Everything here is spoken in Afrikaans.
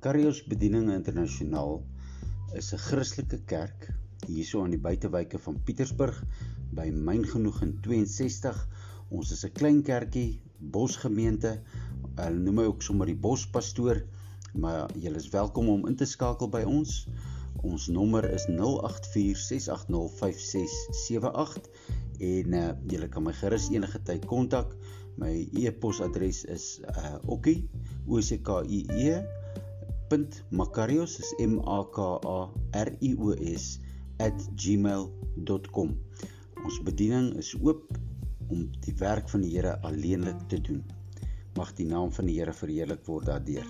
Makarios Bediening Internasionaal is 'n Christelike kerk hierso aan die buitewyke van Pietersburg by Myngenoeg in 62. Ons is 'n klein kerkie, bosgemeente. Hulle noem my ook sommer die bospastoor, maar julle is welkom om in te skakel by ons. Ons nommer is 0846805678 en uh, julle kan my gerus enige tyd kontak. My e-posadres is uh, okkie o c k i e .makarios is m a k a r i o s @gmail.com. Ons bediening is oop om die werk van die Here alleenlik te doen. Mag die naam van die Here verheerlik word daardeur.